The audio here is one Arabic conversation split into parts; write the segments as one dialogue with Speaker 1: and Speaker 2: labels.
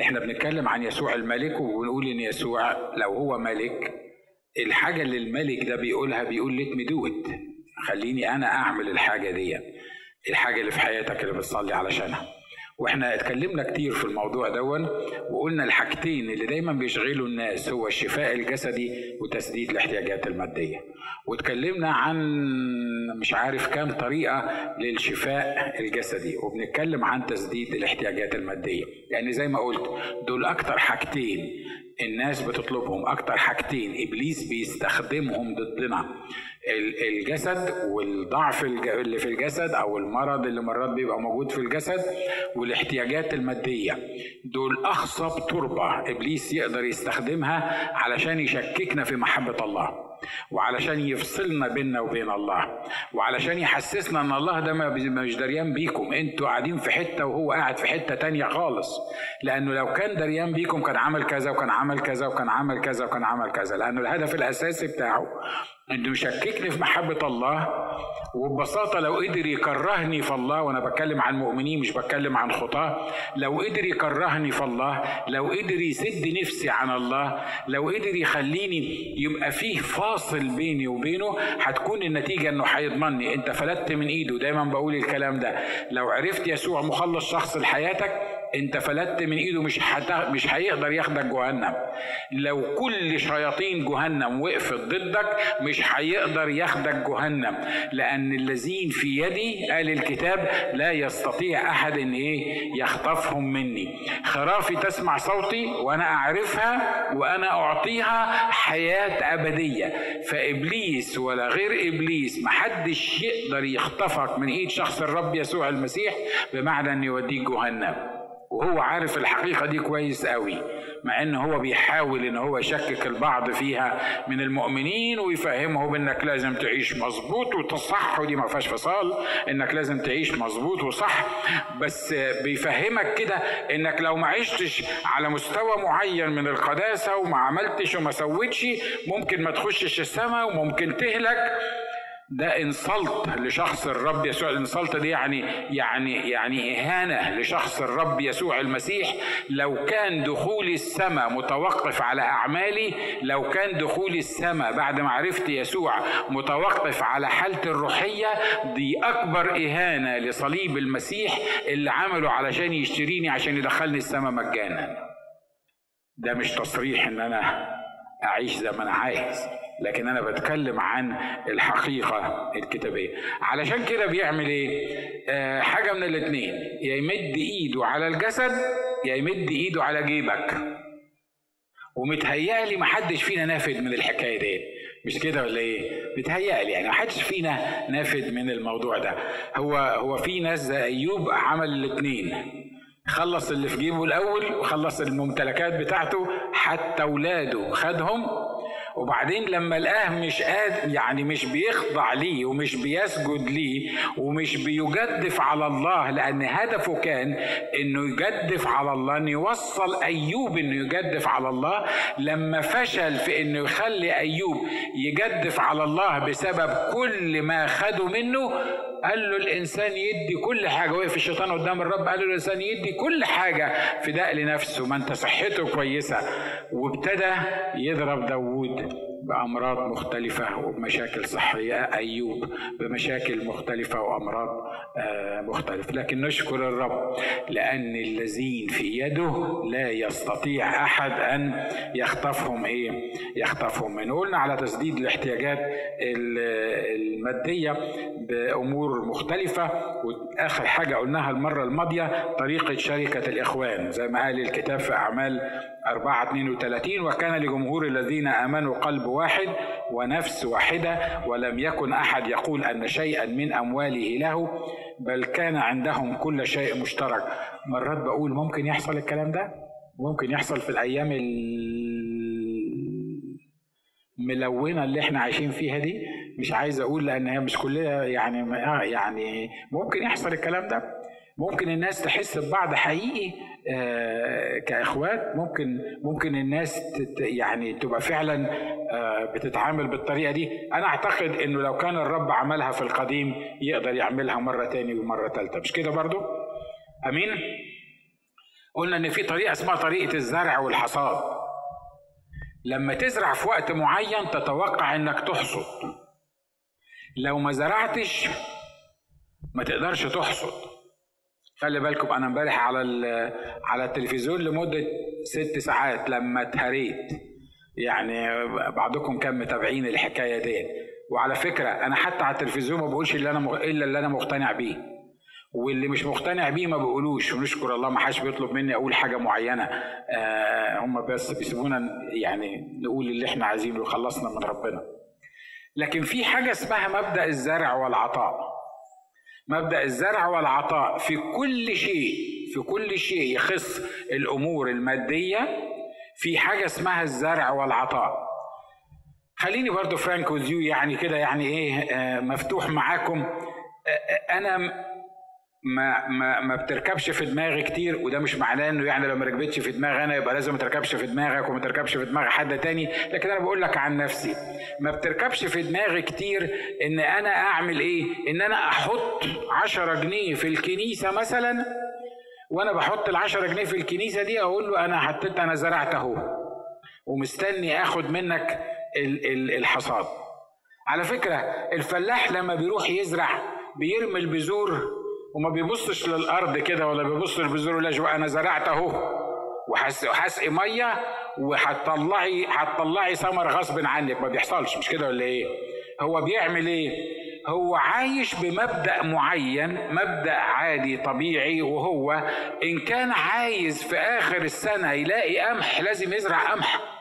Speaker 1: إحنا بنتكلم عن يسوع الملك وبنقول إن يسوع لو هو ملك الحاجة اللي الملك ده بيقولها بيقول let me do خليني أنا أعمل الحاجة دي. الحاجة اللي في حياتك اللي بتصلي علشانها. وإحنا اتكلمنا كتير في الموضوع دون وقلنا الحاجتين اللي دايما بيشغلوا الناس هو الشفاء الجسدي وتسديد الاحتياجات المادية. واتكلمنا عن مش عارف كام طريقة للشفاء الجسدي وبنتكلم عن تسديد الاحتياجات المادية. يعني زي ما قلت دول أكتر حاجتين الناس بتطلبهم أكتر حاجتين إبليس بيستخدمهم ضدنا. الجسد والضعف اللي في الجسد أو المرض اللي مرات بيبقى موجود في الجسد والاحتياجات المادية. دول اخصب تربة إبليس يقدر يستخدمها علشان يشككنا في محبة الله. وعلشان يفصلنا بيننا وبين الله. وعلشان يحسسنا إن الله ده مش دريان بيكم. أنتوا قاعدين في حتة وهو قاعد في حتة تانية خالص. لأنه لو كان دريان بيكم كان عمل كذا وكان عمل كذا وكان عمل كذا وكان عمل كذا. لأنه الهدف الأساسي بتاعه انه يشككني في محبة الله وببساطة لو قدر يكرهني في الله وأنا بتكلم عن مؤمنين مش بتكلم عن خطاة لو قدر يكرهني في الله لو قدر يسد نفسي عن الله لو قدر يخليني يبقى فيه فاصل بيني وبينه هتكون النتيجة إنه هيضمني. أنت فلتت من إيده. دايما بقول الكلام ده. لو عرفت يسوع مخلص شخص لحياتك انت فلتت من ايده مش حت... مش هيقدر ياخدك جهنم. لو كل شياطين جهنم وقفت ضدك مش هيقدر ياخدك جهنم. لأن الذين في يدي قال الكتاب لا يستطيع أحد إن إيه يخطفهم مني. خرافي تسمع صوتي وأنا أعرفها وأنا أعطيها حياة أبدية. فإبليس ولا غير إبليس محدش يقدر يخطفك من إيد شخص الرب يسوع المسيح بمعنى إن يوديك جهنم. وهو عارف الحقيقة دي كويس قوي مع إن هو بيحاول إن هو يشكك البعض فيها من المؤمنين ويفهمهم انك لازم تعيش مظبوط وتصح ودي ما فيهاش فصال إنك لازم تعيش مظبوط وصح بس بيفهمك كده إنك لو ما عشتش على مستوى معين من القداسة وما عملتش وما سويتش ممكن ما تخشش السماء وممكن تهلك ده انسلت لشخص الرب يسوع. الانسلت دي يعني يعني يعني إهانة لشخص الرب يسوع المسيح. لو كان دخول السماء متوقف على أعمالي لو كان دخول السماء بعد ما عرفت يسوع متوقف على حالتي الروحية دي أكبر إهانة لصليب المسيح اللي عمله علشان يشتريني عشان يدخلني السماء مجانا. ده مش تصريح إن أنا أعيش زي ما أنا عايز. لكن أنا بتكلم عن الحقيقة الكتابية. علشان كده بيعمل إيه؟ آه حاجة من الاثنين يا يمد إيده على الجسد يا يمد إيده على جيبك. ومتهيألي محدش فينا نافد من الحكاية دي مش كده ولا إيه؟ بيتهيألي يعني محدش فينا نافد من الموضوع ده. هو هو في ناس زي أيوب عمل الاثنين خلص اللي في جيبه الأول وخلص الممتلكات بتاعته حتى اولاده خدهم وبعدين لما لقاه مش قاد يعني مش بيخضع ليه ومش بيسجد ليه ومش بيجدف على الله لأن هدفه كان إنه يجدف على الله إنه يوصل أيوب إنه يجدف على الله. لما فشل في إنه يخلي أيوب يجدف على الله بسبب كل ما خده منه قال له الإنسان يدي كل حاجة. وقف الشيطان قدام الرب قال له الإنسان يدي كل حاجة فداء لنفسه ما أنت صحته كويسة. وابتدى يضرب داوود. Amen. بأمراض مختلفة وبمشاكل صحية أيوب بمشاكل مختلفة وأمراض آه، مختلفة. لكن نشكر الرب لأن الذين في يده لا يستطيع أحد أن يخطفهم إيه؟ يخطفهم من قلنا على تسديد الاحتياجات المادية بأمور مختلفة. وآخر حاجة قلناها المرة الماضية طريقة شركة الإخوان. زي ما قال الكتاب في أعمال 4 32 وكان لجمهور الذين آمنوا قلب واحد ونفس واحدة ولم يكن أحد يقول أن شيئا من أمواله له بل كان عندهم كل شيء مشترك. مرات بقول ممكن يحصل الكلام ده؟ ممكن يحصل في الأيام الملونة اللي إحنا عايشين فيها دي. مش عايز أقول لأن هي مش كلها يعني يعني ممكن يحصل الكلام ده. ممكن الناس تحس ببعض حقيقي آه، كإخوات. ممكن ممكن الناس يعني تبقى فعلا آه، بتتعامل بالطريقة دي. أنا أعتقد إنه لو كان الرب عملها في القديم يقدر يعملها مرة تاني ومرة ثالثه مش كده برضو؟ آمين؟ قلنا إن في طريقة اسمها طريقة الزرع والحصاد. لما تزرع في وقت معين تتوقع إنك تحصد. لو ما زرعتش ما تقدرش تحصد. خلي بالكم أنا امبارح على على التلفزيون لمدة ست ساعات لما اتهريت. يعني بعضكم كان متابعين الحكاية دي. وعلى فكرة أنا حتى على التلفزيون ما بقولش اللي أنا مغ... إلا اللي أنا مقتنع بيه. واللي مش مقتنع بيه ما بقولوش ونشكر الله ما حدش بيطلب مني أقول حاجة معينة. آه هم بس بيسيبونا يعني نقول اللي إحنا عايزينه وخلصنا من ربنا. لكن في حاجة اسمها مبدأ الزرع والعطاء. مبدأ الزرع والعطاء في كل شيء في كل شيء يخص الأمور المادية في حاجة اسمها الزرع والعطاء. خليني برضو فرانك وزيو يعني كده يعني إيه آه مفتوح معاكم. آه, آه، أنا ما ما ما بتركبش في دماغي كتير وده مش معناه إنه يعني لو ما ركبتش في دماغي أنا يبقى لازم ما تركبش في دماغك وما تركبش في دماغ حد تاني. لكن أنا بقول لك عن نفسي ما بتركبش في دماغي كتير إن أنا أعمل إيه؟ إن أنا أحط عشرة جنيه في الكنيسة مثلا وأنا بحط العشرة جنيه في الكنيسة دي أقول له أنا حطيت أنا زرعت أهو ومستني آخد منك الحصاد. على فكرة الفلاح لما بيروح يزرع بيرمي البذور وما بيبصش للأرض كده ولا بيبص للبذور ولا أنا زرعت أهو وهسقي مية وهتطلعي هتطلعي ثمر غصب عنك ما بيحصلش مش كده ولا إيه؟ هو بيعمل إيه؟ هو عايش بمبدأ معين مبدأ عادي طبيعي وهو إن كان عايز في آخر السنة يلاقي قمح لازم يزرع قمح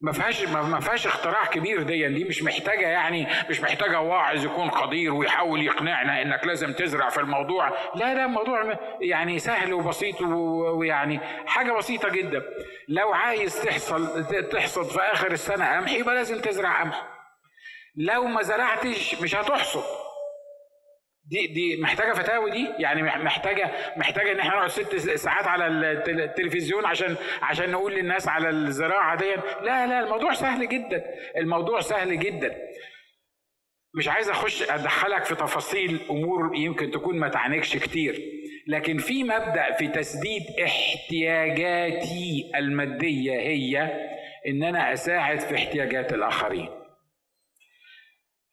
Speaker 1: ما فيهاش ما فيهاش اختراع كبير دي دي مش محتاجة يعني مش محتاجة واعظ يكون قدير ويحاول يقنعنا إنك لازم تزرع في الموضوع. لا لا الموضوع يعني سهل وبسيط ويعني حاجة بسيطة جدا. لو عايز تحصل تحصد في آخر السنة قمح يبقى لازم تزرع قمح. لو ما زرعتش مش هتحصد. دي دي محتاجة فتاوي دي؟ يعني محتاجة محتاجة إن إحنا نقعد ست ساعات على التلفزيون عشان عشان نقول للناس على الزراعة دي؟ لا لا الموضوع سهل جدا الموضوع سهل جدا. مش عايز أخش أدخلك في تفاصيل أمور يمكن تكون ما تعنيكش كتير لكن في مبدأ في تسديد احتياجاتي المادية هي إن أنا أساعد في احتياجات الآخرين.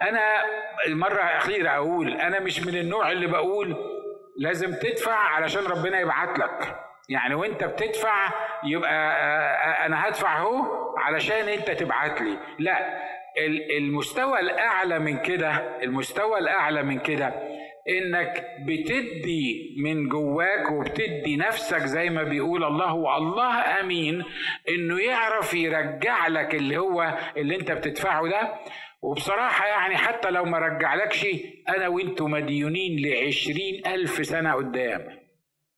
Speaker 1: أنا المرة الأخيرة أقول أنا مش من النوع اللي بقول لازم تدفع علشان ربنا يبعت لك. يعني وأنت بتدفع يبقى أنا هدفع أهو علشان أنت تبعت لي. لا المستوى الأعلى من كده المستوى الأعلى من كده إنك بتدي من جواك وبتدي نفسك زي ما بيقول الله والله آمين إنه يعرف يرجع لك اللي هو اللي أنت بتدفعه ده. وبصراحة يعني حتى لو ما رجعلكش أنا وأنتوا مديونين لعشرين ألف سنة قدام.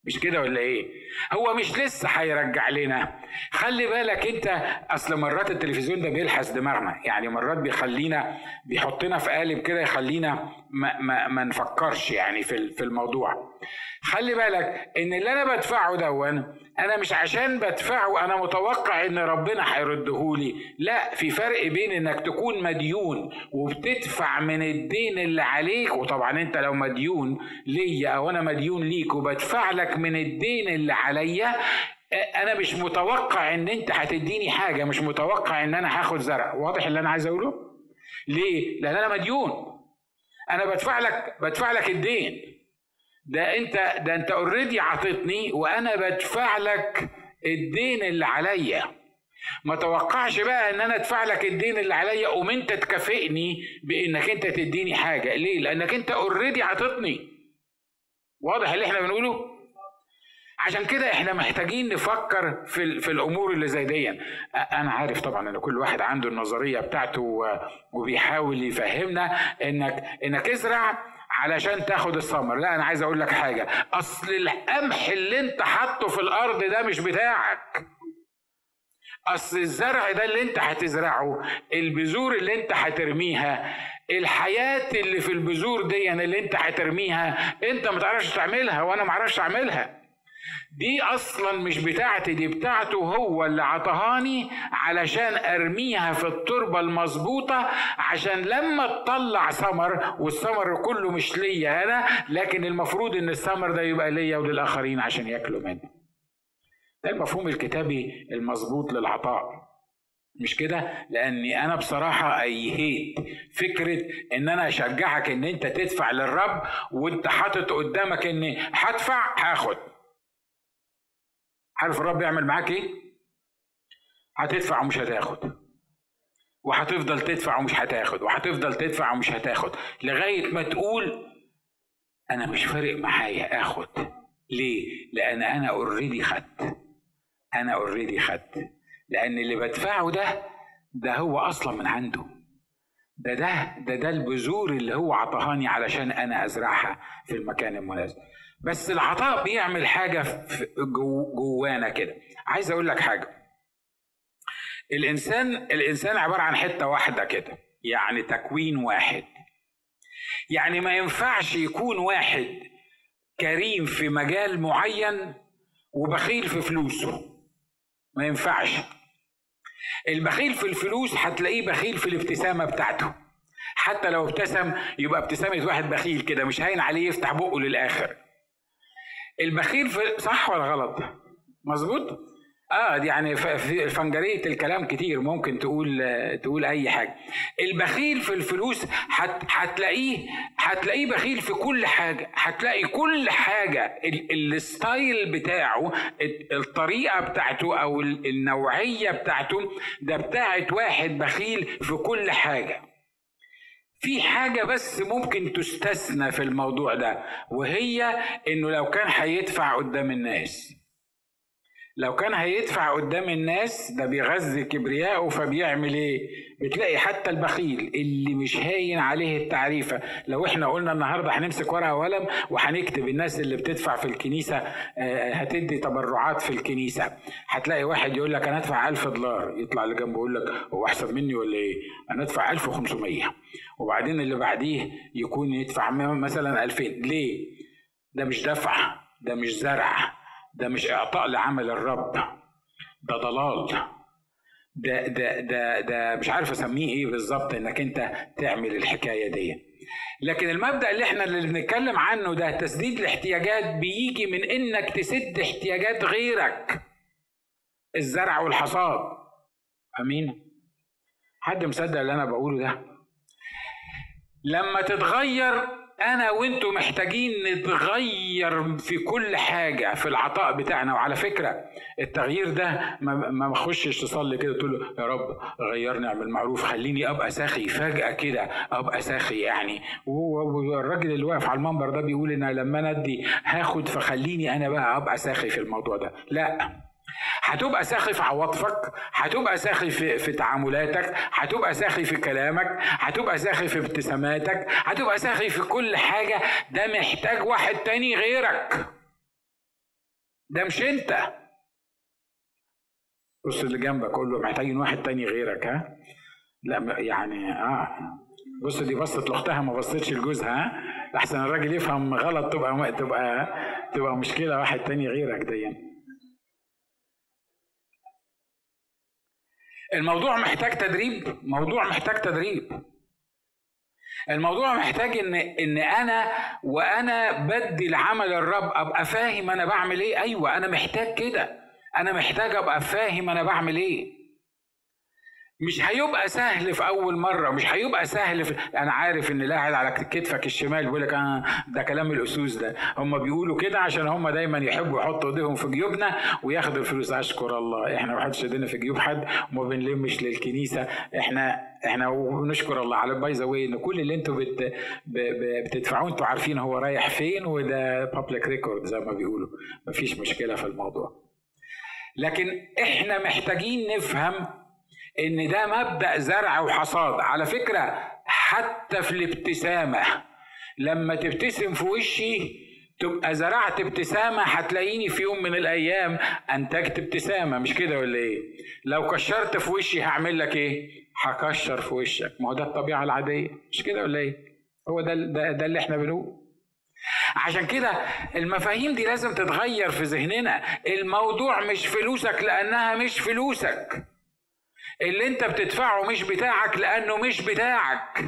Speaker 1: مش كده ولا إيه؟ هو مش لسه هيرجع لنا. خلي بالك انت اصل مرات التلفزيون ده بيلحس دماغنا. يعني مرات بيخلينا بيحطنا في قالب كده يخلينا ما, ما, ما نفكرش يعني في في الموضوع. خلي بالك ان اللي أنا بدفعه دون أنا مش عشان بدفعه أنا متوقع ان ربنا هيردهولي لا في فرق بين انك تكون مديون وبتدفع من الدين اللي عليك. وطبعا انت لو مديون ليا أو أنا مديون ليك وبدفع لك من الدين اللي عليا أنا مش متوقع إن أنت هتديني حاجة مش متوقع إن أنا هاخد زرع. واضح اللي أنا عايز أقوله؟ ليه؟ لأن أنا مديون. أنا بدفع لك بدفع لك الدين. ده أنت ده أنت already عطيتني وأنا بدفع لك الدين اللي عليا. ما توقعش بقى إن أنا أدفع لك الدين اللي عليا قوم أنت تكافئني بإنك أنت تديني حاجة. ليه؟ لأنك أنت already عطيتني واضح اللي إحنا بنقوله؟ عشان كده إحنا محتاجين نفكر في في الأمور اللي زي دي. أنا عارف طبعا إن كل واحد عنده النظرية بتاعته وبيحاول يفهمنا انك إنك ازرع علشان تاخد الثمر. لا أنا عايز أقول لك حاجة. أصل القمح اللي أنت حاطه في الأرض ده مش بتاعك. أصل الزرع ده اللي أنت هتزرعه البذور اللي أنت هترميها الحياة اللي في البذور دي اللي أنت هترميها أنت ما تعرفش تعملها وأنا ما أعرفش أعملها. دي أصلا مش بتاعتي دي بتاعته هو اللي عطهاني علشان أرميها في التربة المظبوطة عشان لما تطلع ثمر والثمر كله مش ليا أنا لكن المفروض إن الثمر ده يبقى ليا وللآخرين عشان ياكلوا منه. ده المفهوم الكتابي المظبوط للعطاء. مش كده؟ لأني أنا بصراحة أيهيت فكرة إن أنا أشجعك إن أنت تدفع للرب وأنت حاطط قدامك اني هدفع هاخد. عارف الرب يعمل معاك إيه؟ هتدفع ومش هتاخد. وهتفضل تدفع ومش هتاخد. وهتفضل تدفع ومش هتاخد. لغاية ما تقول أنا مش فارق معايا آخد. ليه؟ لأن أنا already خدت. أنا already خدت. لأن اللي بدفعه ده ده هو أصلا من عنده. ده ده ده ده البذور اللي هو عطهاني علشان أنا أزرعها في المكان المناسب. بس العطاء بيعمل حاجة جو جوانا كده. عايز أقول لك حاجة. الإنسان الإنسان عبارة عن حتة واحدة كده يعني تكوين واحد. يعني ما ينفعش يكون واحد كريم في مجال معين وبخيل في فلوسه. ما ينفعش. البخيل في الفلوس هتلاقيه بخيل في الابتسامة بتاعته. حتى لو ابتسم يبقى ابتسامة واحد بخيل كده مش هين عليه يفتح بقه للآخر. البخيل صح ولا غلط؟ مظبوط؟ آه يعني في فنجريه الكلام كتير ممكن تقول تقول أي حاجة. البخيل في الفلوس هتلاقيه هتلاقيه بخيل في كل حاجة. هتلاقي كل حاجة. الستايل بتاعه الطريقة بتاعته أو النوعية بتاعته ده بتاعت واحد بخيل في كل حاجة. في حاجة بس ممكن تستثنى في الموضوع ده وهي إنه لو كان هيدفع قدام الناس. لو كان هيدفع قدام الناس ده بيغذي كبرياءه فبيعمل إيه؟ بتلاقي حتى البخيل اللي مش هاين عليه التعريفة. لو إحنا قلنا النهاردة هنمسك ورقة وقلم وهنكتب الناس اللي بتدفع في الكنيسة آه، هتدي تبرعات في الكنيسة. هتلاقي واحد يقول لك أنا أدفع 1000 دولار يطلع اللي جنبه يقول لك هو أحسن مني ولا إيه؟ أنا أدفع 1500 وبعدين اللي بعديه يكون يدفع مثلا 2000 ليه؟ ده مش دفع ده مش زرع. ده مش إعطاء لعمل الرب ده ضلال ده ده ده ده مش عارف أسميه إيه بالظبط إنك أنت تعمل الحكاية دي. لكن المبدأ اللي إحنا اللي بنتكلم عنه ده تسديد الاحتياجات بيجي من إنك تسد احتياجات غيرك. الزرع والحصاد. آمين. حد مصدق اللي أنا بقوله ده؟ لما تتغير أنا وانتوا محتاجين نتغير في كل حاجة في العطاء بتاعنا. وعلى فكرة التغيير ده ما بخشش تصلي كده تقول له يا رب غيرني اعمل معروف خليني أبقى ساخي. فجأة كده أبقى ساخي يعني. والراجل اللي واقف على المنبر ده بيقول إن لما أنا أدي هاخد فخليني أنا بقى أبقى ساخي في الموضوع ده. لا. هتبقى ساخي في عواطفك هتبقى ساخي في, في تعاملاتك هتبقى ساخي في كلامك هتبقى ساخي في ابتساماتك هتبقى ساخي في كل حاجة. ده محتاج واحد تاني غيرك. ده مش انت. بص اللي جنبك قول له محتاجين واحد تاني غيرك ها؟ لا يعني آه. بص دي بصت لأختها ما بصتش لجوزها ها؟ أحسن الراجل يفهم غلط تبقى تبقى تبقى مشكلة واحد تاني غيرك دي. الموضوع محتاج تدريب. موضوع محتاج تدريب. الموضوع محتاج إن إن أنا وأنا بدي لعمل الرب أبقى فاهم أنا بعمل إيه. أيوه أنا محتاج كده. أنا محتاج أبقى فاهم أنا بعمل إيه. مش هيبقى سهل في أول مرة مش هيبقى سهل في أنا عارف إن قاعد على كتفك الشمال بيقول لك آه ده كلام القسوس ده. هم بيقولوا كده عشان هم دايما يحبوا يحطوا إيديهم في جيوبنا وياخدوا الفلوس. أشكر الله. إحنا ما حدش ايدينا في جيوب حد وما بنلمش للكنيسة. إحنا إحنا ونشكر الله. على by the end كل اللي أنتوا بت بتدفعوه أنتوا عارفين هو رايح فين وده public record زي ما بيقولوا. مفيش مشكلة في الموضوع. لكن إحنا محتاجين نفهم إن ده مبدأ زرع وحصاد. على فكرة حتى في الابتسامة لما تبتسم في وشي تبقى زرعت ابتسامة هتلاقيني في يوم من الأيام أنتجت ابتسامة. مش كده ولا إيه؟ لو كشرت في وشي هعمل لك إيه؟ هكشر في وشك. ما هو ده الطبيعة العادية. مش كده ولا إيه؟ هو ده ده, ده اللي إحنا بنقول عشان كده المفاهيم دي لازم تتغير في ذهننا. الموضوع مش فلوسك لأنها مش فلوسك. اللي انت بتدفعه مش بتاعك لأنه مش بتاعك.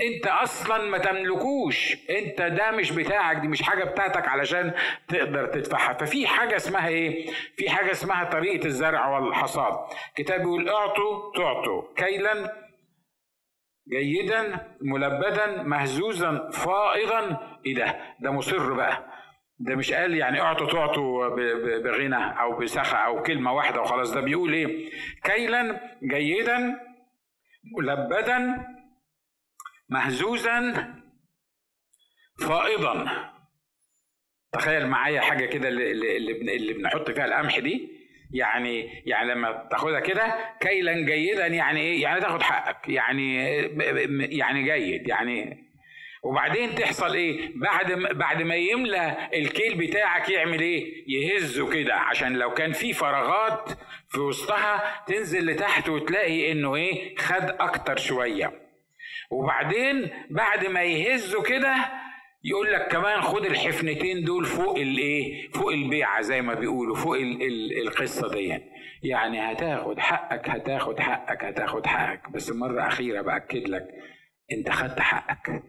Speaker 1: انت أصلا ما تملكوش. انت ده مش بتاعك دي مش حاجة بتاعتك علشان تقدر تدفعها. ففي حاجة اسمها إيه؟ في حاجة اسمها طريقة الزرع والحصاد. كتاب بيقول اعطوا تعطوا. كيلا جيدا ملبدا مهزوزا فائضا إيه ده؟ ده مصر بقى. ده مش قال يعني اعطوا تعطوا بغنى أو بسخة أو كلمة واحدة وخلاص ده بيقول إيه؟ كيلا جيدا ملبدا مهزوزا فائضا. تخيل معايا حاجة كده اللي, اللي بنحط فيها القمح دي يعني يعني لما تاخدها كده كيلا جيدا يعني إيه؟ يعني تاخد حقك يعني يعني جيد يعني وبعدين تحصل إيه؟ بعد ما بعد ما يملى الكيل بتاعك يعمل إيه؟ يهزه كده. عشان لو كان في فراغات في وسطها تنزل لتحت وتلاقي إنه إيه؟ خد أكتر شوية. وبعدين بعد ما يهزه كده يقول لك كمان خد الحفنتين دول فوق الايه فوق البيعة زي ما بيقولوا فوق ال ال القصة دي يعني هتاخد حقك هتاخد حقك هتاخد حقك. بس مرة أخيرة بأكد لك أنت خدت حقك.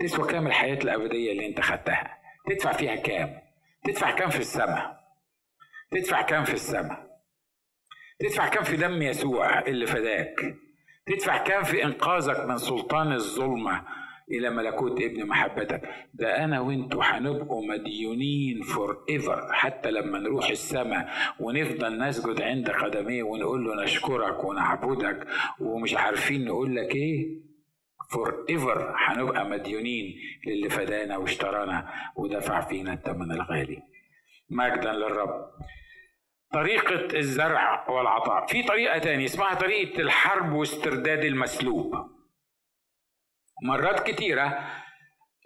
Speaker 1: تسوى كام الحياة الأبدية اللي أنت خدتها؟ تدفع فيها كام؟ تدفع كام في السماء؟ تدفع كام في السماء؟ تدفع كام في دم يسوع اللي فداك؟ تدفع كام في إنقاذك من سلطان الظلمة إلى ملكوت ابن محبتك؟ ده أنا وأنتوا هنبقوا مديونين forever حتى لما نروح السماء ونفضل نسجد عند قدميه ونقول له نشكرك ونعبدك ومش عارفين نقول لك إيه؟ forever هنبقى مديونين للي فدانا واشترانا ودفع فينا الثمن الغالي. مجدا للرب. طريقة الزرع والعطاء. في طريقة تانية اسمها طريقة الحرب واسترداد المسلوب. مرات كتيرة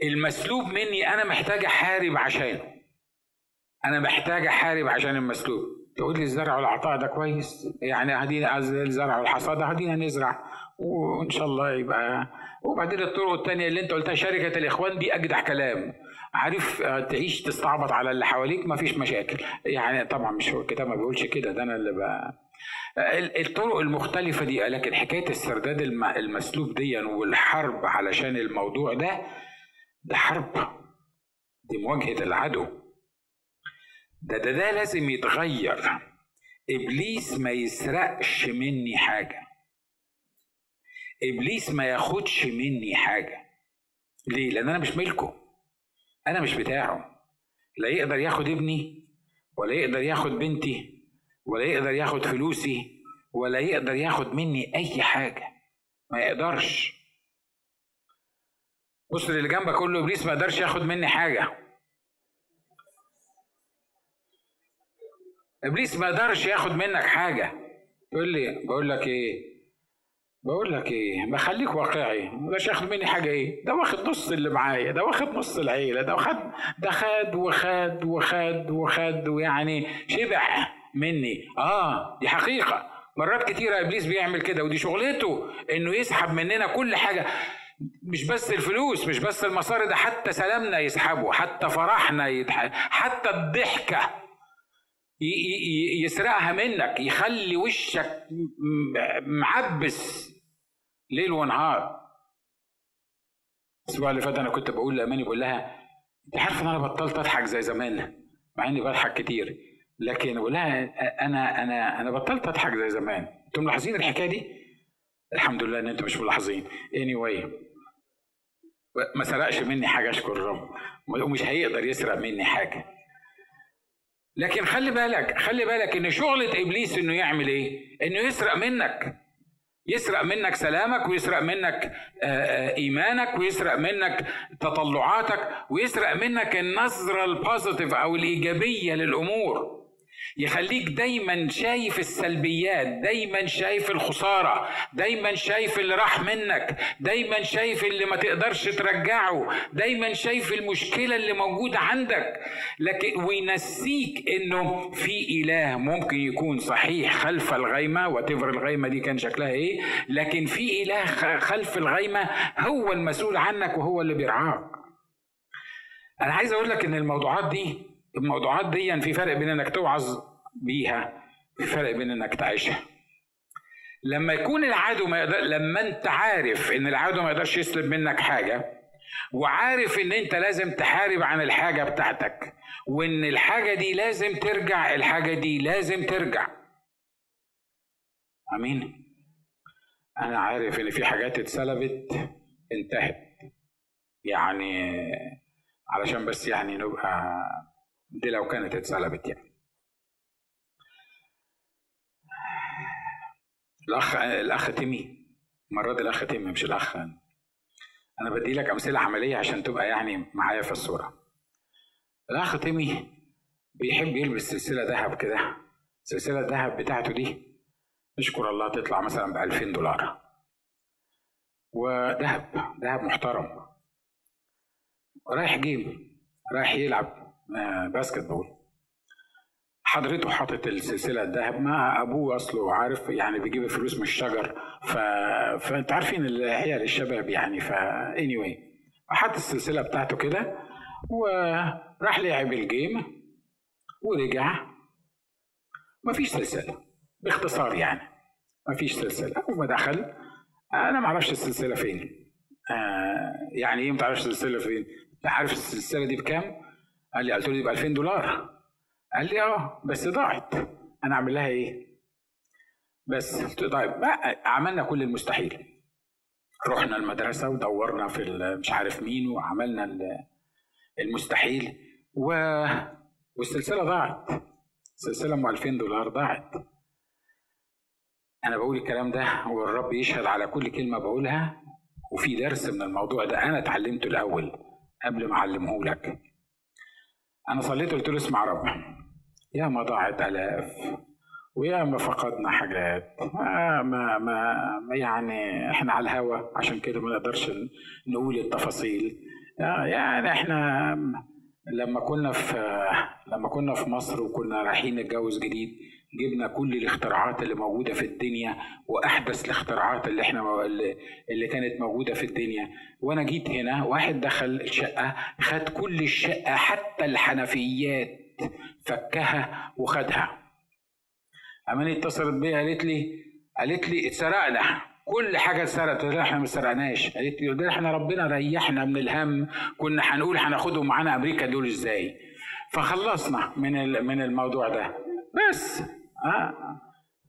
Speaker 1: المسلوب مني أنا محتاج أحارب عشانه. أنا محتاج أحارب عشان المسلوب. تقول لي الزرع والعطاء ده كويس؟ يعني هدينا الزرع والحصاد هدينا نزرع. وإن شاء الله يبقى وبعدين الطرق الثانية اللي انت قلتها شركة الإخوان دي اجدع كلام. عارف آه، تعيش تستعبط على اللي حواليك ما فيش مشاكل. يعني طبعا مش هو الكتاب ما بيقولش كده ده أنا اللي بقى الطرق المختلفة دي لكن حكاية السرداد المسلوب دي والحرب علشان الموضوع ده ده حرب. دي مواجهة العدو. ده ده ده لازم يتغير. إبليس ما يسرقش مني حاجة. إبليس ما ياخدش مني حاجة. ليه؟ لأن أنا مش ملكه. أنا مش بتاعه. لا يقدر ياخد ابني ولا يقدر ياخد بنتي ولا يقدر ياخد فلوسي ولا يقدر ياخد مني أي حاجة. ما يقدرش. بص اللي جنبك كله إبليس ما يقدرش ياخد مني حاجة. إبليس ما يقدرش ياخد منك حاجة. تقول لي بقول لك إيه؟ بقول لك إيه بخليك واقعي. مش ياخد مني حاجة إيه؟ ده واخد نص اللي معايا ده واخد نص العيلة ده واخد ده خد وخد وخد وخد ويعني شبع مني. آه دي حقيقة. مرات كتيرة إبليس بيعمل كده ودي شغلته إنه يسحب مننا كل حاجة. مش بس الفلوس مش بس المصاري ده حتى سلامنا يسحبه حتى فرحنا يتح... حتى الضحكة يسرقها منك يخلي وشك معبس. ليل ونهار. الأسبوع اللي فات أنا كنت بقول لأماني بقول لها أنت عارفه إن أنا بطلت أضحك زي زمان مع إني بضحك كتير. لكن بقول لها أنا أنا أنا بطلت أضحك زي زمان. أنتم ملاحظين الحكاية دي؟ الحمد لله إن أنتم مش ملاحظين. Anyway ما سرقش مني حاجة أشكر الرب. ومش هيقدر يسرق مني حاجة. لكن خلي بالك خلي بالك إن شغلة إبليس إنه يعمل إيه؟ إنه يسرق منك. يسرق منك سلامك ويسرق منك آه، آه، إيمانك ويسرق منك تطلعاتك ويسرق منك النظرة البوزيتيف أو الإيجابية للأمور. يخليك دايما شايف السلبيات دايما شايف الخسارة دايما شايف اللي راح منك دايما شايف اللي ما تقدرش ترجعه دايما شايف المشكلة اللي موجودة عندك. لكن وينسيك إنه في إله ممكن يكون صحيح خلف الغيمة وتفر الغيمة دي كان شكلها إيه لكن في إله خلف الغيمة هو المسؤول عنك وهو اللي بيرعاك. أنا عايز أقول لك إن الموضوعات دي الموضوعات دي في فرق بين إنك توعظ بيها في فرق بين إنك تعيشها. لما يكون العدو ما يقدر لما أنت عارف إن العدو ما يقدرش يسلب منك حاجة وعارف إن أنت لازم تحارب عن الحاجة بتاعتك وإن الحاجة دي لازم ترجع الحاجة دي لازم ترجع. آمين. أنا عارف إن في حاجات اتسلبت انتهت. يعني علشان بس يعني نبقى دي لو كانت اتسلبت يعني. الأخ الأخ تيمي. المره دي الأخ تيمي مش الأخ. أنا بدي لك أمثلة عملية عشان تبقى يعني معايا في الصورة. الأخ تيمي بيحب يلبس سلسلة ذهب كده. السلسله الذهب بتاعته دي نشكر الله تطلع مثلا ب 2000 دولار. وذهب ذهب محترم. رايح جيم رايح يلعب. basketball حضرته حاطط السلسلة الذهب مع أبوه أصله عارف يعني بيجيب الفلوس من الشجر ف... فأنت عارفين العيال الشباب يعني ف anyway. حط السلسلة بتاعته كده وراح لعب الجيم ورجع. مفيش سلسلة باختصار يعني مفيش سلسلة. أول ما دخل أنا ما أعرفش السلسلة فين. آه يعني إيه ما تعرفش السلسلة فين؟ عارف السلسلة دي بكام؟ قال لي قلت له ب 2000 دولار. قال لي آه بس ضاعت. أنا أعمل لها إيه؟ بس. قلت له طيب عملنا كل المستحيل. رحنا المدرسة ودورنا في مش عارف مين وعملنا المستحيل. و... والسلسلة ضاعت. السلسله أم 2000 دولار ضاعت. أنا بقول الكلام ده والرب يشهد على كل كلمة بقولها وفي درس من الموضوع ده أنا اتعلمته الأول قبل ما اعلمه لك أنا صليت قلت له اسمع رب. يا ما ضاعت آلاف. ويا ما فقدنا حاجات. ما ما ما يعني إحنا على الهوا. عشان كده ما نقدرش نقول التفاصيل. يعني إحنا لما كنا في لما كنا في مصر وكنا رايحين نتجوز جديد جبنا كل الاختراعات اللي موجودة في الدنيا وأحدث الاختراعات اللي إحنا اللي كانت موجودة في الدنيا. وأنا جيت هنا واحد دخل الشقة خد كل الشقة حتى الحنفيات فكها وخدها. أماني اتصلت بيا قالت لي قالت لي اتسرقنا. كل حاجة اتسرقت. قلت إحنا ما سرقناش قالت لي إحنا ربنا ريحنا من الهم. كنا هنقول هناخدهم معانا أمريكا دول إزاي؟ فخلصنا من من الموضوع ده. بس آه.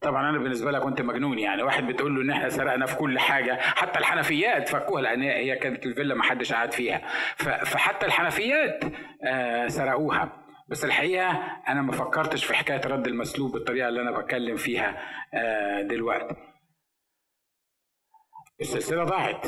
Speaker 1: طبعا أنا بالنسبة لها كنت مجنون يعني. واحد بتقول له إن إحنا سرقنا في كل حاجة حتى الحنفيات فكوها لأن هي كانت الفيلا ما حدش قاعد فيها. فحتى الحنفيات آه سرقوها. بس الحقيقة أنا ما فكرتش في حكاية رد المسلوب بالطريقة اللي أنا بتكلم فيها آه دلوقتي. السلسلة ضاعت.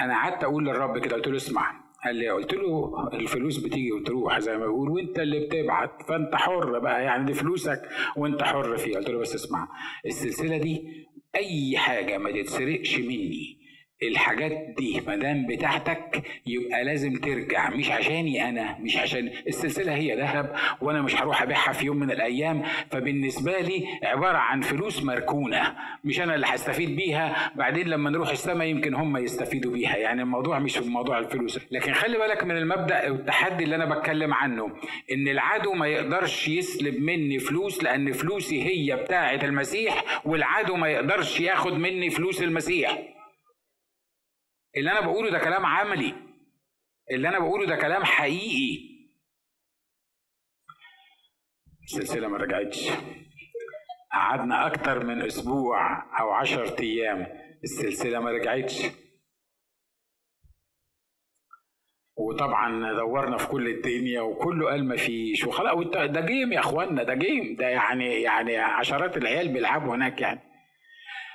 Speaker 1: أنا قعدت أقول للرب كده قلت له اسمع. قال لي قلت له الفلوس بتيجي وتروح زي ما بيقول وانت اللي بتبعت فانت حر بقى يعني دي فلوسك وانت حر فيها. قلت له بس اسمع السلسلة دي أي حاجة ما تتسرقش مني. الحاجات دي ما دام بتاعتك يبقى لازم ترجع. مش عشاني أنا مش عشان السلسلة هي ذهب وأنا مش هروح أبيعها في يوم من الأيام. فبالنسبة لي عبارة عن فلوس مركونة مش أنا اللي هستفيد بيها. بعدين لما نروح السماء يمكن هم يستفيدوا بيها. يعني الموضوع مش في موضوع الفلوس. لكن خلي بالك من المبدأ والتحدي اللي أنا بتكلم عنه إن العدو ما يقدرش يسلب مني فلوس لأن فلوسي هي بتاعة المسيح والعدو ما يقدرش ياخد مني فلوس المسيح. اللي أنا بقوله ده كلام عملي. اللي أنا بقوله ده كلام حقيقي. السلسلة ما رجعتش. قعدنا أكتر من أسبوع أو عشر أيام. السلسلة ما رجعتش. وطبعا دورنا في كل الدنيا وكله قال ما فيش. وخلاص ده جيم يا اخوانا ده جيم. ده يعني يعني عشرات العيال بيلعبوا هناك يعني.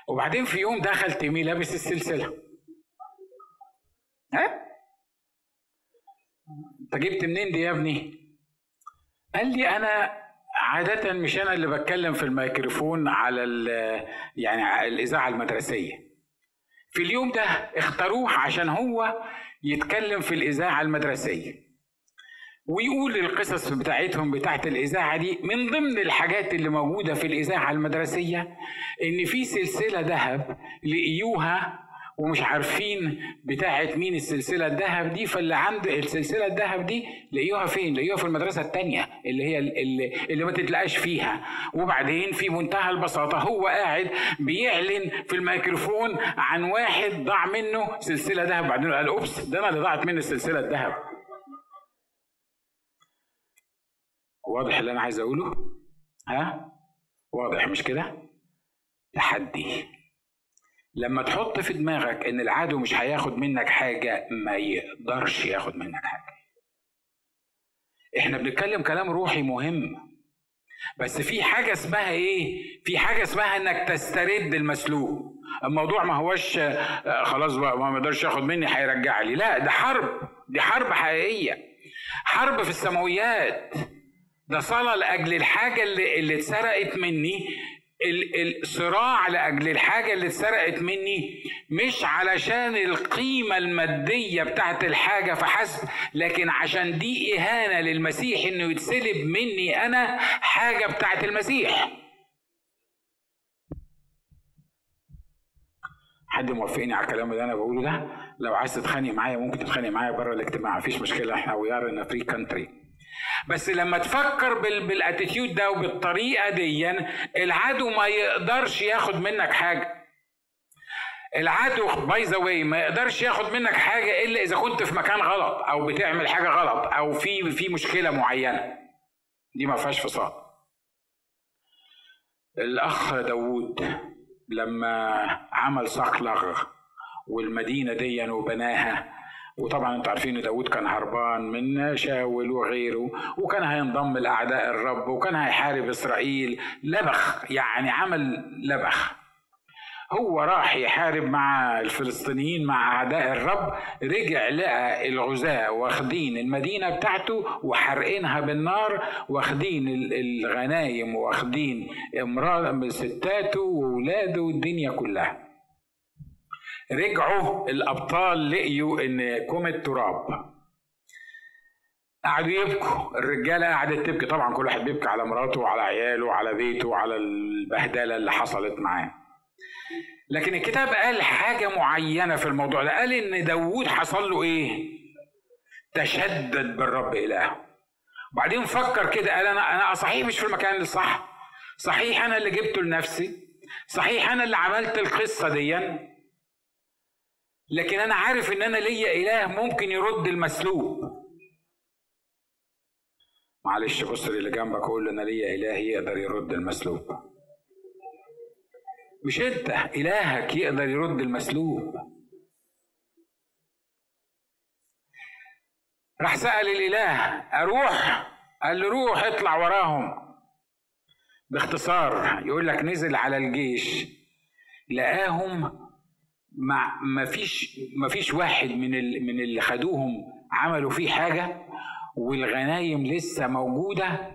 Speaker 1: وبعدين في يوم دخل تيمي لابس السلسلة. ها؟ انت جبت منين دي يا ابني؟ قال لي أنا عادة مش أنا اللي بتكلم في الميكروفون على يعني الإذاعة المدرسية. في اليوم ده اختاروه عشان هو يتكلم في الإذاعة المدرسية. ويقول القصص بتاعتهم بتاعت الإذاعة دي من ضمن الحاجات اللي موجودة في الإذاعة المدرسية إن في سلسلة ذهب لقيوها ومش عارفين بتاعه مين السلسلة الذهب دي فاللي عنده السلسلة الذهب دي لقيوها فين؟ لقيوها في المدرسة الثانية اللي هي اللي, اللي ما تتلقاش فيها وبعدين في منتهى البساطة هو قاعد بيعلن في الميكروفون عن واحد ضاع منه سلسلة ذهب بعدين قال أوبس ده أنا اللي ضاعت مني السلسله الذهب واضح اللي أنا عايز أقوله؟ ها؟ واضح مش كده؟ تحدي لما تحط في دماغك إن العدو مش هياخد منك حاجة ما يقدرش ياخد منك حاجة. إحنا بنتكلم كلام روحي مهم. بس في حاجة اسمها إيه؟ في حاجة اسمها إنك تسترد المسلوب. الموضوع ما هوش آه، خلاص بقى ما يقدرش ياخد مني هيرجع لي. لا ده حرب. دي حرب حقيقية. حرب في السماويات. ده صلاة لأجل الحاجة اللي اللي اتسرقت مني. الصراع لاجل الحاجة اللي اتسرقت مني مش علشان القيمة المادية بتاعت الحاجة فحسب لكن عشان دي إهانة للمسيح إنه يتسلب مني أنا حاجة بتاعت المسيح. حد موافقني على الكلام اللي أنا بقوله ده؟ لو عايز تتخانق معايا ممكن تتخانق معايا بره الاجتماع مفيش مشكلة إحنا we are in free country بس لما تفكر بال attitude ده وبالطريقة دي العدو ما يقدرش ياخد منك حاجة. العدو by the way ما يقدرش ياخد منك حاجة إلا إذا كنت في مكان غلط أو بتعمل حاجة غلط أو في في مشكلة معينة. دي ما فيهاش فصال. الأخ داوود لما عمل صقلغ والمدينة دي وبناها وطبعا أنتوا عارفين داود كان هربان من شاول وغيره وكان هينضم لأعداء الرب وكان هيحارب إسرائيل. لبخ يعني عمل لبخ. هو راح يحارب مع الفلسطينيين مع أعداء الرب. رجع لقى الغزاة واخدين المدينة بتاعته وحرقينها بالنار واخدين الغنايم واخدين امرأة ستاته وولاده والدنيا كلها. رجعوا الأبطال لقيوا إن كوم التراب قعدوا يبكوا. الرجاله قعدت تبكي. طبعا كل واحد بيبكي على مراته وعلى عياله وعلى بيته وعلى البهدلة اللي حصلت معاه. لكن الكتاب قال حاجة معينة في الموضوع ده. قال إن داوود حصل له إيه؟ تشدد بالرب الهه وبعدين فكر كده. قال أنا أنا صحيح مش في المكان الصح صحيح أنا اللي جبته لنفسي. صحيح أنا اللي عملت القصة دي لكن أنا عارف إن أنا ليا إله ممكن يرد المسلوب. معلش بص اللي جنبك قول أنا ليا إله يقدر يرد المسلوب. مش أنت إلهك يقدر يرد المسلوب. راح سأل الإله أروح؟ قال له روح اطلع وراهم. باختصار يقول لك نزل على الجيش لقاهم ما فيش ما فيش واحد من من اللي خدوهم عملوا فيه حاجة والغنايم لسه موجودة.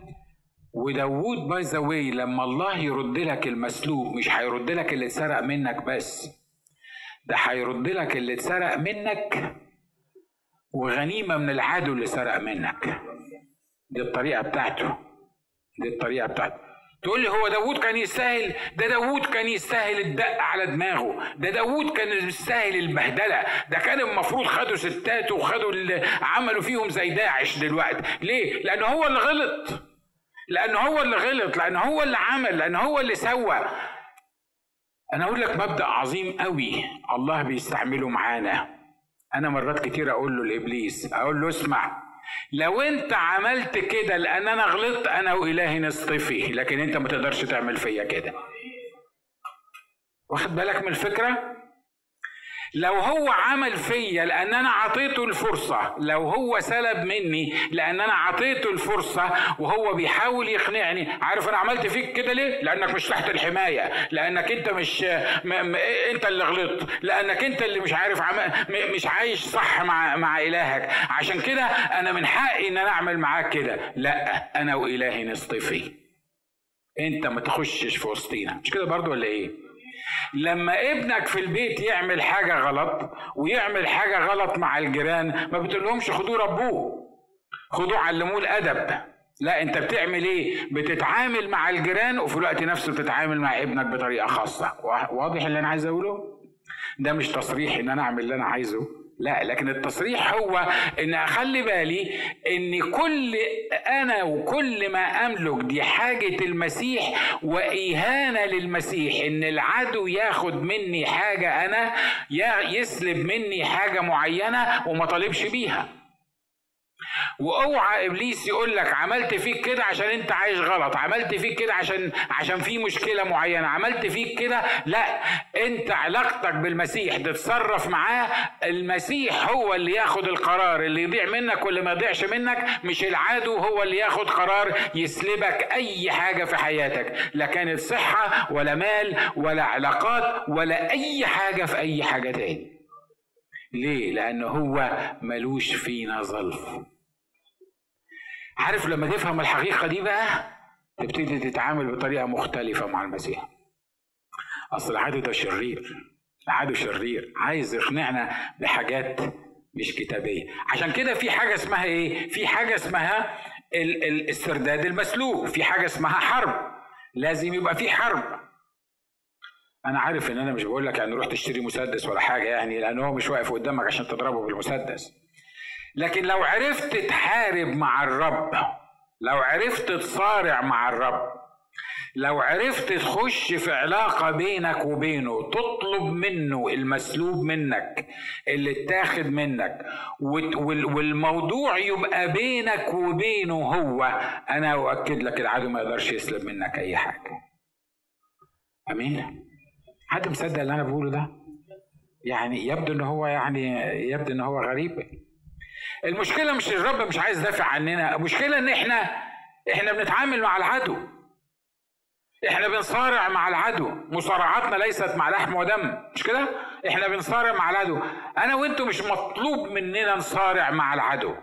Speaker 1: وداوود by the way لما الله يرد لك المسلوب مش هيرد لك اللي اتسرق منك بس ده هيرد لك اللي اتسرق منك وغنيمة من العدو اللي سرق منك. دي الطريقة بتاعته دي الطريقة بتاعته. تقول لي هو داوود كان يستاهل ده داوود كان يستاهل الدق على دماغه ده داوود كان يستاهل البهدلة ده كان المفروض خدوا ستاته وخدوا اللي عملوا فيهم زي داعش دلوقتي. ليه؟ لأنه هو اللي غلط. لأنه هو اللي غلط لأنه هو اللي عمل لأنه هو اللي سوى. أنا أقول لك مبدأ عظيم قوي الله بيستعمله معانا. أنا مرات كتير أقول له لابليس أقول له اسمع لو انت عملت كده لأن أنا غلطت أنا والهي نصطفي لكن انت ما تقدرش تعمل فيا كده. واخد بالك من الفكرة؟ لو هو عمل فيا لأن أنا عطيته الفرصة لو هو سلب مني لأن أنا عطيته الفرصة وهو بيحاول يقنعني عارف أنا عملت فيك كده ليه؟ لأنك مش تحت الحماية لأنك أنت مش م... م... أنت اللي غلطت لأنك أنت اللي مش عارف عم... م... مش عايش صح مع مع إلهك. عشان كده أنا من حقي إن أنا أعمل معاك كده. لأ أنا وإلهي نصطفي. أنت ما تخشش في وسطينا. مش كده برضو ولا إيه؟ لما ابنك في البيت يعمل حاجة غلط ويعمل حاجة غلط مع الجيران ما بتقولهمش خدوه ربوه. خدوه علموه الأدب. لا انت بتعمل إيه؟ بتتعامل مع الجيران وفي الوقت نفسه بتتعامل مع ابنك بطريقة خاصة. واضح اللي أنا عايز أقوله؟ ده مش تصريح إن أنا أعمل اللي أنا عايزه. لا لكن التصريح هو إن أخلي بالي إن كل أنا وكل ما أملك دي حاجة المسيح وإهانة للمسيح إن العدو ياخد مني حاجة أنا يسلب مني حاجة معينة وما طالبش بيها. وأوعى إبليس يقول لك عملت فيك كده عشان أنت عايش غلط عملت فيك كده عشان عشان في مشكلة معينة عملت فيك كده؟ لا أنت علاقتك بالمسيح تتصرف معاه المسيح هو اللي ياخد القرار اللي يضيع منك واللي ما يضيعش منك مش العدو هو اللي ياخد قرار يسلبك أي حاجة في حياتك لا كانت صحة ولا مال ولا علاقات ولا أي حاجة في أي حاجة تاني. ليه؟ لأنه هو ملوش فينا ظلف. عارف لما تفهم الحقيقة دي بقى تبتدي تتعامل بطريقة مختلفة مع المسيح أصل العدو ده شرير العدو شرير عايز يقنعنا بحاجات مش كتابية. عشان كده في حاجة اسمها إيه؟ في حاجة اسمها الاسترداد المسلوب. في حاجة اسمها حرب. لازم يبقى في حرب. أنا عارف إن أنا مش بقول لك يعني روح تشتري مسدس ولا حاجة يعني لأن هو مش واقف قدامك عشان تضربه بالمسدس. لكن لو عرفت تحارب مع الرب لو عرفت تصارع مع الرب لو عرفت تخش في علاقة بينك وبينه تطلب منه المسلوب منك اللي اتاخد منك والموضوع يبقى بينك وبينه هو أنا أؤكد لك العدو ما يقدرش يسلب منك أي حاجة. أمين؟ حد مصدق اللي أنا بقوله ده؟ يعني يبدو إن هو يعني يبدو إن هو غريب. المشكلة مش الرب مش عايز يدافع عننا المشكلة إن إحنا إحنا بنتعامل مع العدو. إحنا بنصارع مع العدو. مصارعاتنا ليست مع لحم ودم مش كده؟ إحنا بنصارع مع العدو. أنا وأنتم مش مطلوب مننا نصارع مع العدو.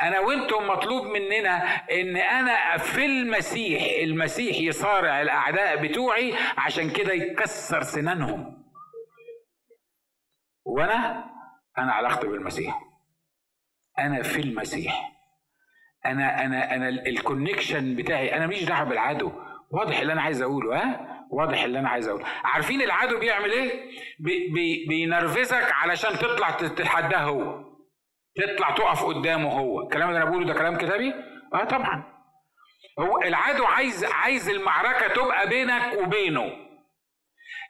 Speaker 1: أنا وأنتم مطلوب مننا إن أنا في المسيح المسيح يصارع الأعداء بتوعي عشان كده يكسر سنانهم. وأنا أنا علاقتي بالمسيح. أنا في المسيح. أنا أنا أنا ال connection بتاعي أنا ماليش دعوة بالعدو. واضح اللي أنا عايز أقوله ها؟ واضح اللي أنا عايز أقوله. عارفين العدو بيعمل إيه؟ بي بي بينرفزك علشان تطلع تتحداه هو. تطلع تقف قدامه هو. الكلام اللي أنا بقوله ده كلام كتابي؟ آه طبعا. هو العدو عايز عايز المعركة تبقى بينك وبينه.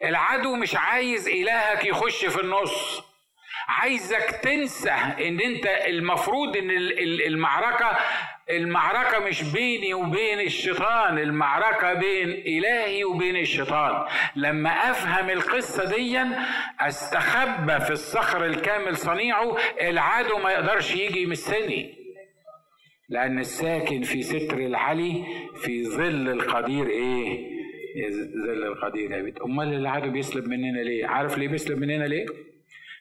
Speaker 1: العدو مش عايز إلهك يخش في النص. عايزك تنسى ان انت المفروض ان المعركة المعركة مش بيني وبين الشيطان المعركة بين إلهي وبين الشيطان. لما أفهم القصة دي أستخبى في الصخر الكامل صنيعه العدو ما يقدرش يجي يمسني. لأن الساكن في ستر العلي في ظل القدير إيه؟ ظل القدير يا بيت. أمال العدو بيسلب مننا ليه؟ عارف ليه بيسلب مننا ليه؟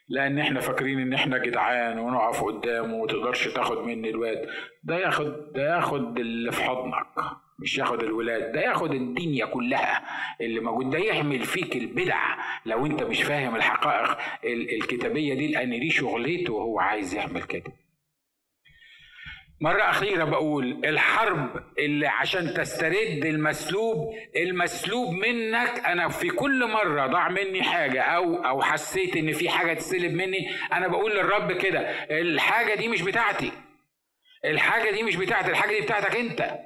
Speaker 1: لأن إحنا فاكرين ان إحنا جدعان ونقف قدامه وتقدرش تاخد مني الواد. ده ياخد ده ياخد اللي في حضنك مش ياخد الولاد. ده ياخد الدنيا كلها اللي موجود. ده يعمل فيك البدع. لو انت مش فاهم الحقائق الكتابية دي لأن دي شغلته وهو عايز يعمل كده. مرة أخيرة بقول الحرب اللي عشان تسترد المسلوب المسلوب منك أنا في كل مرة ضاع مني حاجة أو أو حسيت إن في حاجة تسلب مني أنا بقول للرب كده الحاجة دي مش بتاعتي. الحاجة دي مش بتاعتي الحاجة دي بتاعتك أنت.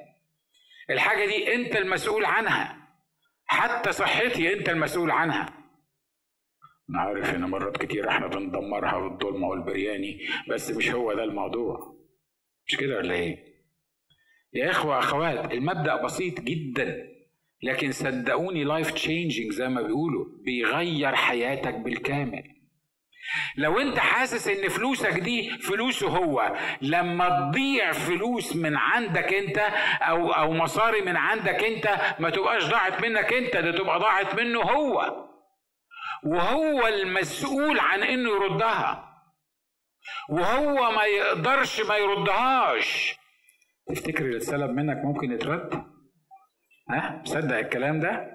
Speaker 1: الحاجة دي أنت المسؤول عنها. حتى صحتي أنت المسؤول عنها. أنا عارف إن مرات كتير إحنا بندمرها بالظلمة والبرياني بس مش هو ده الموضوع. مش كده ولا إيه؟ يا إخوة أخوات المبدأ بسيط جدا لكن صدقوني life changing زي ما بيقولوا بيغير حياتك بالكامل. لو أنت حاسس إن فلوسك دي فلوسه هو لما تضيع فلوس من عندك أنت أو أو مصاري من عندك أنت ما تبقاش ضاعت منك أنت ده تبقى ضاعت منه هو. وهو المسؤول عن إنه يردها. وهو ما يقدرش ما يردهاش. تفتكر اللي اتسلب منك ممكن يترد؟ ها؟ مصدق الكلام ده؟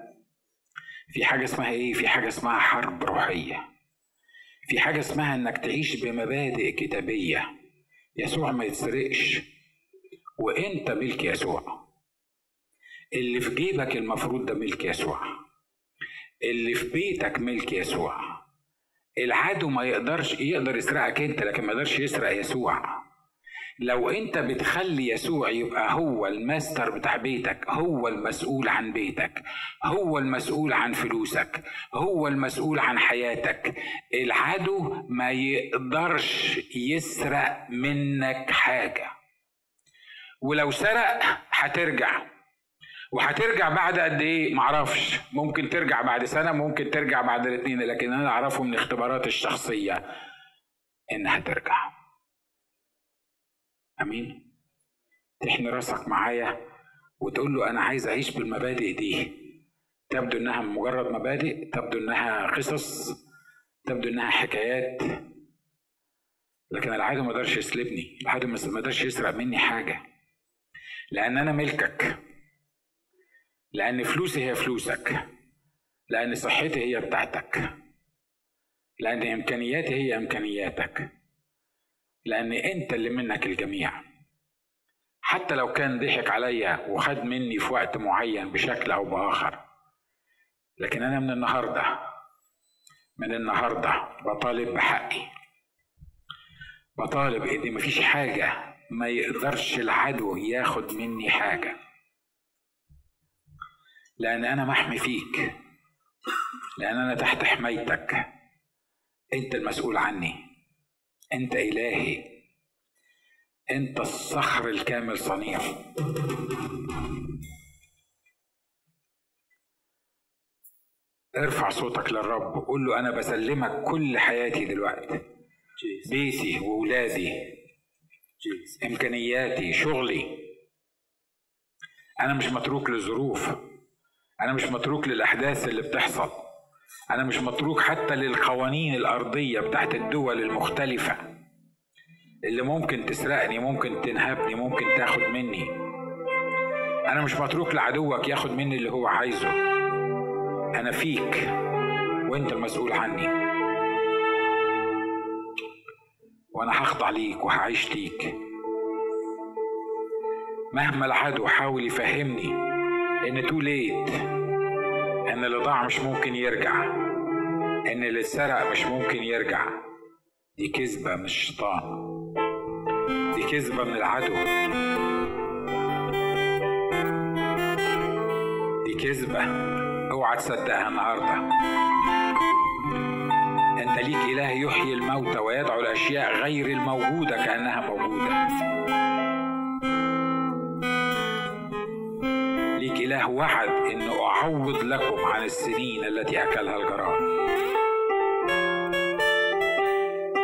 Speaker 1: في حاجة اسمها إيه؟ في حاجة اسمها حرب روحية. في حاجة اسمها إنك تعيش بمبادئ كتابية. يسوع ما يتسرقش. وإنت ملك يسوع. اللي في جيبك المفروض ده ملك يسوع. اللي في بيتك ملك يسوع. العدو ما يقدرش يقدر يسرقك انت لكن ما يقدرش يسرق يسوع. لو انت بتخلي يسوع يبقى هو الماستر بتاع بيتك هو المسؤول عن بيتك هو المسؤول عن فلوسك هو المسؤول عن حياتك العدو ما يقدرش يسرق منك حاجة. ولو سرق هترجع. وهترجع بعد قد إيه؟ معرفش. ممكن ترجع بعد سنة ممكن ترجع بعد الاثنين لكن أنا أعرفه من اختبارات الشخصية إنها ترجع. أمين؟ تحن راسك معايا وتقول له أنا عايز أعيش بالمبادئ دي. تبدو إنها مجرد مبادئ تبدو إنها قصص تبدو إنها حكايات. لكن العدو ما قدرش يسلبني العدو ما قدرش يسرق مني حاجة. لأن أنا ملكك. لأن فلوسي هي فلوسك. لأن صحتي هي بتاعتك. لأن إمكانياتي هي إمكانياتك. لأن أنت اللي منك الجميع. حتى لو كان ضحك عليا وخد مني في وقت معين بشكل أو بآخر. لكن أنا من النهاردة من النهاردة بطالب بحقي. بطالب إن مفيش حاجة ما يقدرش العدو ياخد مني حاجة. لأن أنا محمي فيك. لأن أنا تحت حمايتك. أنت المسؤول عني. أنت إلهي. أنت الصخر الكامل صنيع ارفع صوتك للرب. وقول له أنا بسلمك كل حياتي دلوقتي. بيتي وولادي إمكانياتي شغلي. أنا مش متروك للظروف أنا مش متروك للأحداث اللي بتحصل. أنا مش متروك حتى للقوانين الأرضية بتاعت الدول المختلفة. اللي ممكن تسرقني ممكن تنهبني ممكن تاخد مني. أنا مش متروك لعدوك ياخد مني اللي هو عايزه. أنا فيك. وأنت المسؤول عني. وأنا هخضع ليك وهعيش ليك. مهما العدو حاول يفهمني. إن تو ليت إن اللي ضاع مش ممكن يرجع. إن اللي اتسرق مش ممكن يرجع. دي كذبة من الشيطان. دي كذبة من العدو. دي كذبة. أوعى تصدقها النهاردة. أنت ليك إله يحيي الموتى ويدعو الأشياء غير الموجودة كأنها موجودة. ليك إله وعد إنه أعوض لكم عن السنين التي أكلها الجراد.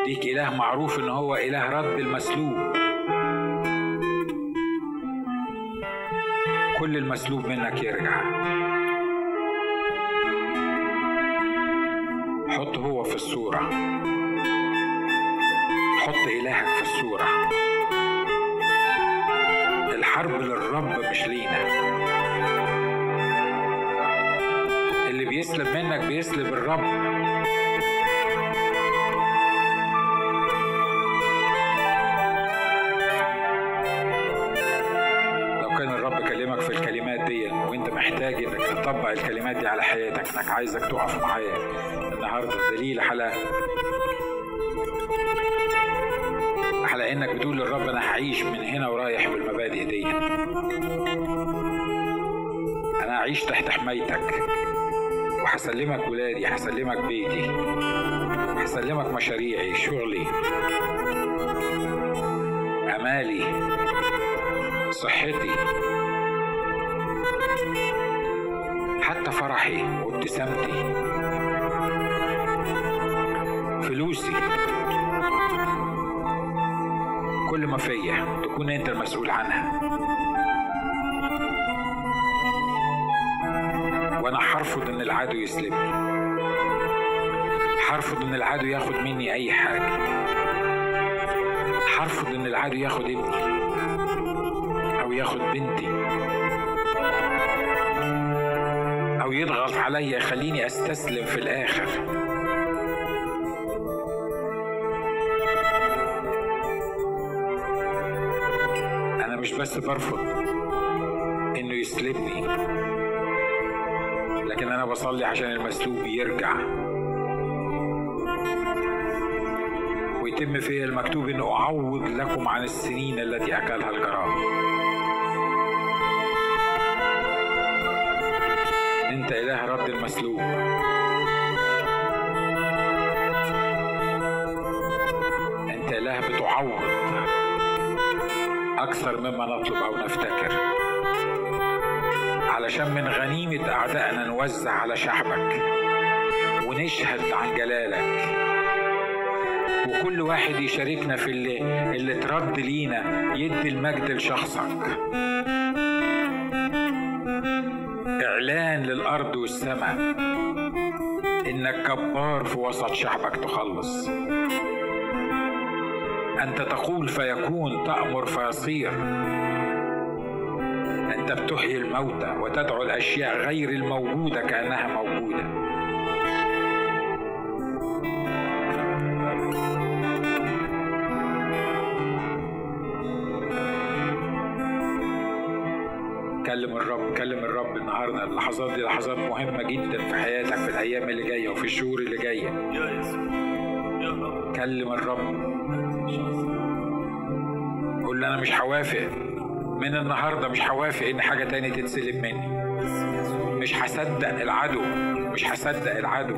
Speaker 1: ليك إله معروف إن هو إله رد المسلوب. كل المسلوب منك يرجع. حط هو في الصورة. حط إلهك في الصورة. الحرب للرب مش لينا. منك بيسلب الرب. لو كان الرب كلمك في الكلمات دي وانت محتاج انك تطبق الكلمات دي على حياتك انك عايزك تقف معايا النهارده دليل على على انك بتقول للرب أنا هعيش من هنا ورايح بالمبادئ دي. أنا هعيش تحت حمايتك. وهسلمك ولادي هسلمك بيتي هسلمك مشاريعي شغلي أمالي صحتي حتى فرحي وابتسامتي فلوسي كل ما فيا تكون أنت المسؤول عنها. العدو يسلبني هرفض إن العدو ياخد مني أي حاجة. هرفض إن العدو ياخد ابني. أو ياخد بنتي. أو يضغط عليا يخليني أستسلم في الآخر. أنا مش بس برفض إنه يسلبني أنا بصلي عشان المسلوب يرجع. ويتم فيها المكتوب أن أعوض لكم عن السنين التي أكلها الجراد أنت إله رد المسلوب. أنت إله بتعوض أكثر مما نطلب أو نفتكر. علشان من غنيمة أعدائنا نوزع على شعبك ونشهد عن جلالك. وكل واحد يشاركنا في اللي اللي ترد لينا يدي المجد لشخصك. إعلان للأرض والسماء. إنك جبار في وسط شعبك تخلص. أنت تقول فيكون تأمر فيصير. أنت بتحيي الموتى وتدعو الأشياء غير الموجودة كأنها موجودة. كلم الرب كلم الرب النهارده اللحظات دي لحظات مهمة جدا في حياتك في الأيام اللي جاية وفي الشهور اللي جاية. كلم الرب. قول أنا مش هوافق. من النهارده مش هوافق إن حاجة تاني تتسلب مني. مش هصدق العدو. مش هصدق العدو.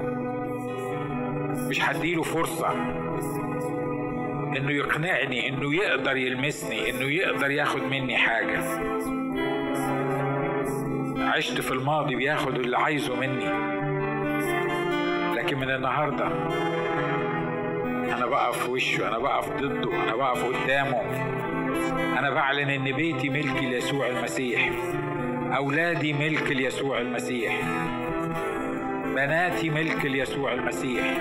Speaker 1: مش هديله فرصة إنه يقنعني إنه يقدر يلمسني إنه يقدر ياخد مني حاجة. عشت في الماضي بياخد اللي عايزه مني. لكن من النهارده أنا بقف في وشه أنا بقف ضده أنا بقف قدامه. أنا بعلن إن بيتي ملك ليسوع المسيح. أولادي ملك ليسوع المسيح. بناتي ملك ليسوع المسيح.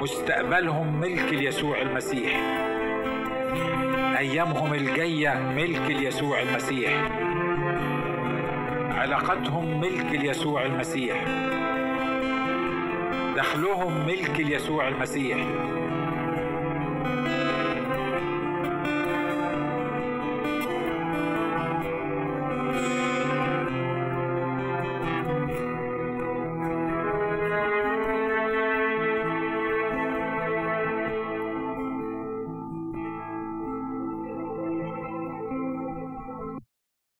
Speaker 1: مستقبلهم ملك ليسوع المسيح. أيامهم الجاية ملك ليسوع المسيح. علاقتهم ملك ليسوع المسيح. دخلهم ملك ليسوع المسيح.